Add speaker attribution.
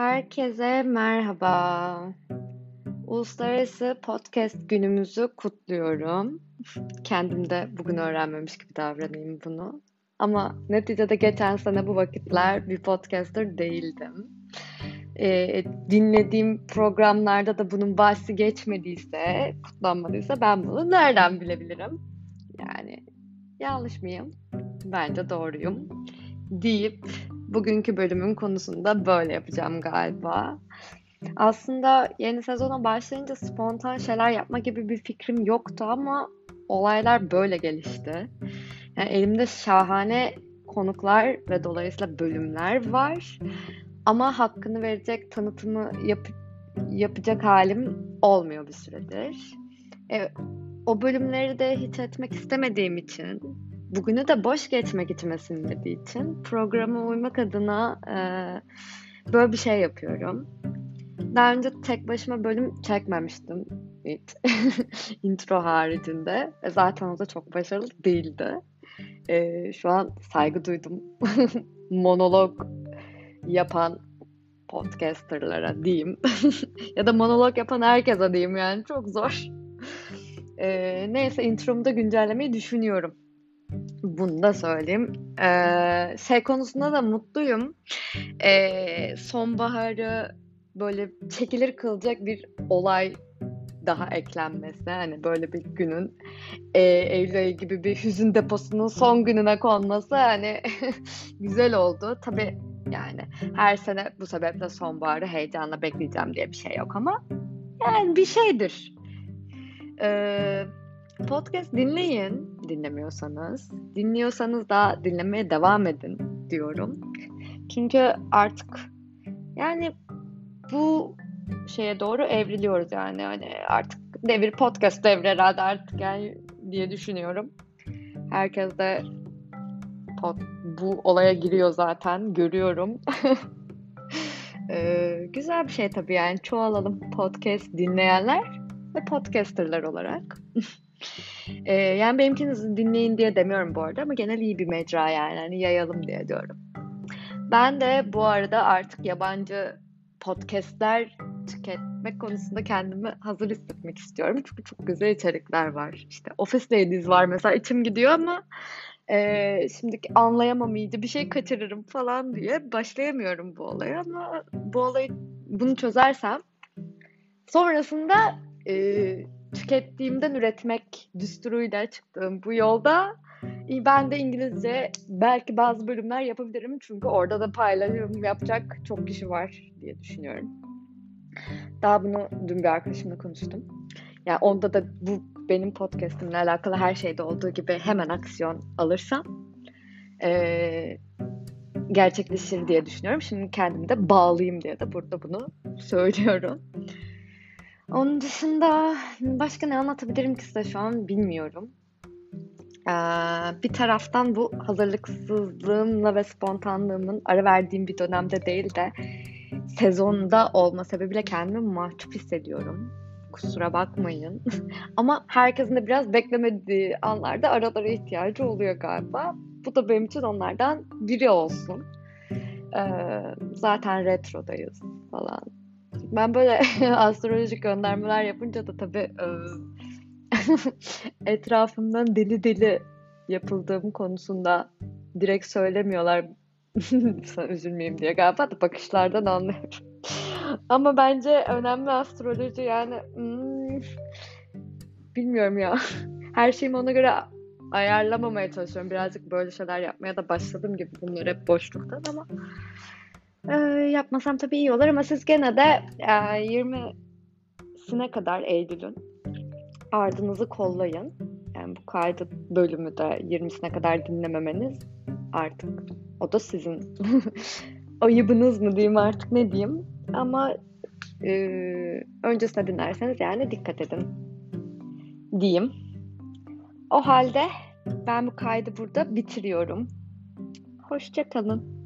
Speaker 1: Herkese merhaba. Uluslararası Podcast günümüzü kutluyorum. Kendim de bugün öğrenmemiş gibi davranayım bunu. Ama neticede geçen sene bu vakitler bir podcaster değildim. Ee, dinlediğim programlarda da bunun bahsi geçmediyse, kutlanmadıysa ben bunu nereden bilebilirim? Yani yanlış mıyım? Bence doğruyum. Deyip bugünkü bölümün konusunda böyle yapacağım galiba. Aslında yeni sezona başlayınca spontan şeyler yapma gibi bir fikrim yoktu ama olaylar böyle gelişti. Yani elimde şahane konuklar ve dolayısıyla bölümler var. Ama hakkını verecek tanıtımı yap yapacak halim olmuyor bir süredir. E, o bölümleri de hiç etmek istemediğim için bugünü de boş geçmek için sinmediği için programa uymak adına e, böyle bir şey yapıyorum. Daha önce tek başıma bölüm çekmemiştim hiç. intro haricinde. E, zaten o da çok başarılı değildi. E, şu an saygı duydum. monolog yapan podcasterlara diyeyim. ya da monolog yapan herkese diyeyim yani çok zor. E, neyse intromu da güncellemeyi düşünüyorum. Bunu da söyleyeyim. Ee, şey konusunda da mutluyum. Ee, sonbaharı böyle çekilir kılacak bir olay daha eklenmesi. Hani böyle bir günün e, Eylül ayı gibi bir hüzün deposunun son gününe konması hani güzel oldu. Tabii yani her sene bu sebeple sonbaharı heyecanla bekleyeceğim diye bir şey yok ama yani bir şeydir. Ee, Podcast dinleyin dinlemiyorsanız. Dinliyorsanız da dinlemeye devam edin diyorum. Çünkü artık yani bu şeye doğru evriliyoruz yani. Hani artık devir podcast devri herhalde artık yani diye düşünüyorum. Herkes de pod, bu olaya giriyor zaten görüyorum. ee, güzel bir şey tabii yani çoğalalım podcast dinleyenler ve podcasterlar olarak. Ee, yani benimkinizi dinleyin diye demiyorum bu arada ama genel iyi bir mecra yani hani yayalım diye diyorum. Ben de bu arada artık yabancı podcastler tüketmek konusunda kendimi hazır hissetmek istiyorum. Çünkü çok güzel içerikler var. İşte Office Ladies var mesela içim gidiyor ama e, şimdi anlayamam iyice bir şey kaçırırım falan diye başlayamıyorum bu olaya ama bu olayı bunu çözersem sonrasında e, tükettiğimden üretmek düsturuyla çıktığım bu yolda ben de İngilizce belki bazı bölümler yapabilirim çünkü orada da paylaşım yapacak çok kişi var diye düşünüyorum. Daha bunu dün bir arkadaşımla konuştum. Yani onda da bu benim podcastimle alakalı her şeyde olduğu gibi hemen aksiyon alırsam ee, gerçekleşir diye düşünüyorum. Şimdi kendimi de bağlayayım diye de burada bunu söylüyorum. Onun dışında başka ne anlatabilirim ki size şu an bilmiyorum. Ee, bir taraftan bu hazırlıksızlığımla ve spontanlığımın ara verdiğim bir dönemde değil de sezonda olma sebebiyle kendimi mahcup hissediyorum. Kusura bakmayın. Ama herkesin de biraz beklemediği anlarda aralara ihtiyacı oluyor galiba. Bu da benim için onlardan biri olsun. Ee, zaten retrodayız falan ben böyle astrolojik göndermeler yapınca da tabii e, etrafımdan deli deli yapıldığım konusunda direkt söylemiyorlar üzülmeyeyim diye galiba da bakışlardan anlıyorum. Ama bence önemli astroloji yani hmm, bilmiyorum ya. Her şeyimi ona göre ayarlamamaya çalışıyorum. Birazcık böyle şeyler yapmaya da başladım gibi bunlar hep boşluktan ama ee, yapmasam tabii iyi olur ama siz gene de e, 20'sine kadar Eylül'ün ardınızı kollayın. Yani bu kaydı bölümü de 20'sine kadar dinlememeniz artık o da sizin ayıbınız mı diyeyim artık ne diyeyim. Ama e, öncesine dinlerseniz yani dikkat edin diyeyim. O halde ben bu kaydı burada bitiriyorum. Hoşçakalın.